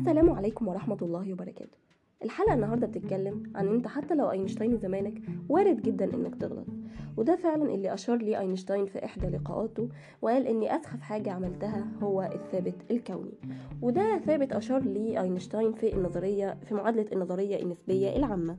السلام عليكم ورحمة الله وبركاته. الحلقة النهاردة بتتكلم عن أنت حتى لو أينشتاين زمانك وارد جدا إنك تغلط. وده فعلا اللي أشار ليه أينشتاين في إحدى لقاءاته وقال ان أسخف حاجة عملتها هو الثابت الكوني. وده ثابت أشار ليه أينشتاين في النظرية في معادلة النظرية النسبية العامة.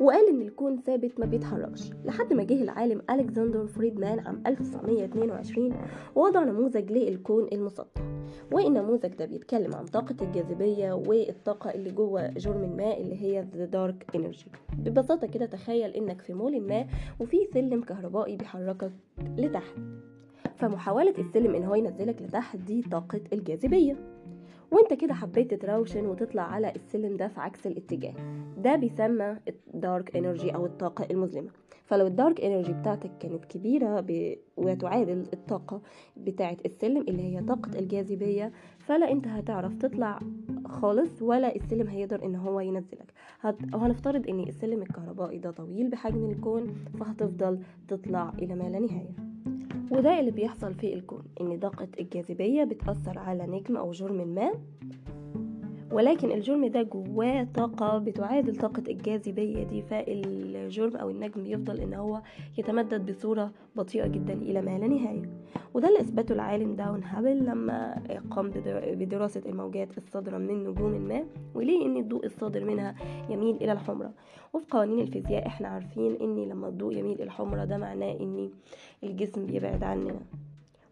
وقال إن الكون ثابت ما بيتحركش. لحد ما جه العالم ألكسندر فريدمان عام 1922 ووضع نموذج للكون المسطح. والنموذج ده بيتكلم عن طاقة الجاذبية والطاقة اللي جوه جرم ما اللي هي the dark energy. ببساطة كده تخيل إنك في مول ما وفي سلم كهربائي بيحركك لتحت. فمحاولة السلم إن هو ينزلك لتحت دي طاقة الجاذبية. وانت كده حبيت تتروشن وتطلع على السلم ده في عكس الاتجاه. ده بيسمى ال dark energy أو الطاقة المظلمة. فلو ال dark energy بتاعتك كانت كبيرة ب... وتعادل الطاقة بتاعة السلم اللي هي طاقة الجاذبية فلا انت هتعرف تطلع خالص ولا السلم هيقدر ان هو ينزلك. هت... وهنفترض ان السلم الكهربائي ده طويل بحجم الكون فهتفضل تطلع إلى ما لا نهاية. وده اللي بيحصل في الكون إن طاقة الجاذبية بتأثر على نجم أو جرم ما. ولكن الجرم ده جواه طاقة بتعادل طاقة الجاذبية دي فالجرم أو النجم بيفضل إن هو يتمدد بصورة بطيئة جدا إلى ما لا نهاية. وده اللي أثبته العالم إدوين هابل لما قام بدراسة الموجات الصادرة من نجوم ما وليه إن الضوء الصادر منها يميل إلى الحمرة. وفي قوانين الفيزياء إحنا عارفين إن لما الضوء يميل إلى الحمرة ده معناه إن الجسم بيبعد عننا.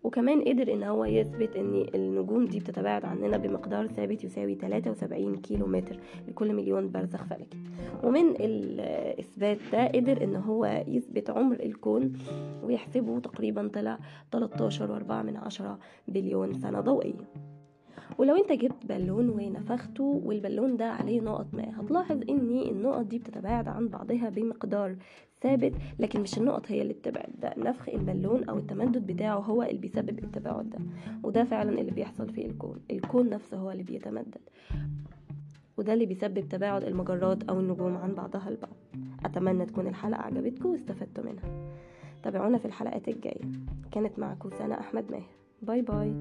وكمان قدر إن هو يثبت إن النجوم دي بتتباعد عننا بمقدار ثابت يساوي 73 كيلو متر لكل مليون فرسخ فلكي. ومن الإثبات ده قدر إن هو يثبت عمر الكون ويحسبه تقريبا طلع 13.4 من عشرة بليون سنة ضوئية. ولو أنت جبت بالون ونفخته والبالون ده عليه نقط ماء هتلاحظ إن النقط دي بتتباعد عن بعضها بمقدار ثابت لكن مش النقط هي اللي بتبعد. ده نفخ البالون أو التمدد بتاعه هو اللي بيسبب التباعد ده. وده فعلا اللي بيحصل في الكون. الكون نفسه هو اللي بيتمدد. وده اللي بيسبب تباعد المجرات أو النجوم عن بعضها البعض. أتمنى تكون الحلقة عجبتكم واستفدتوا منها. تابعونا في الحلقات الجاية. كانت معكم سنة أحمد ماهر. باي باي.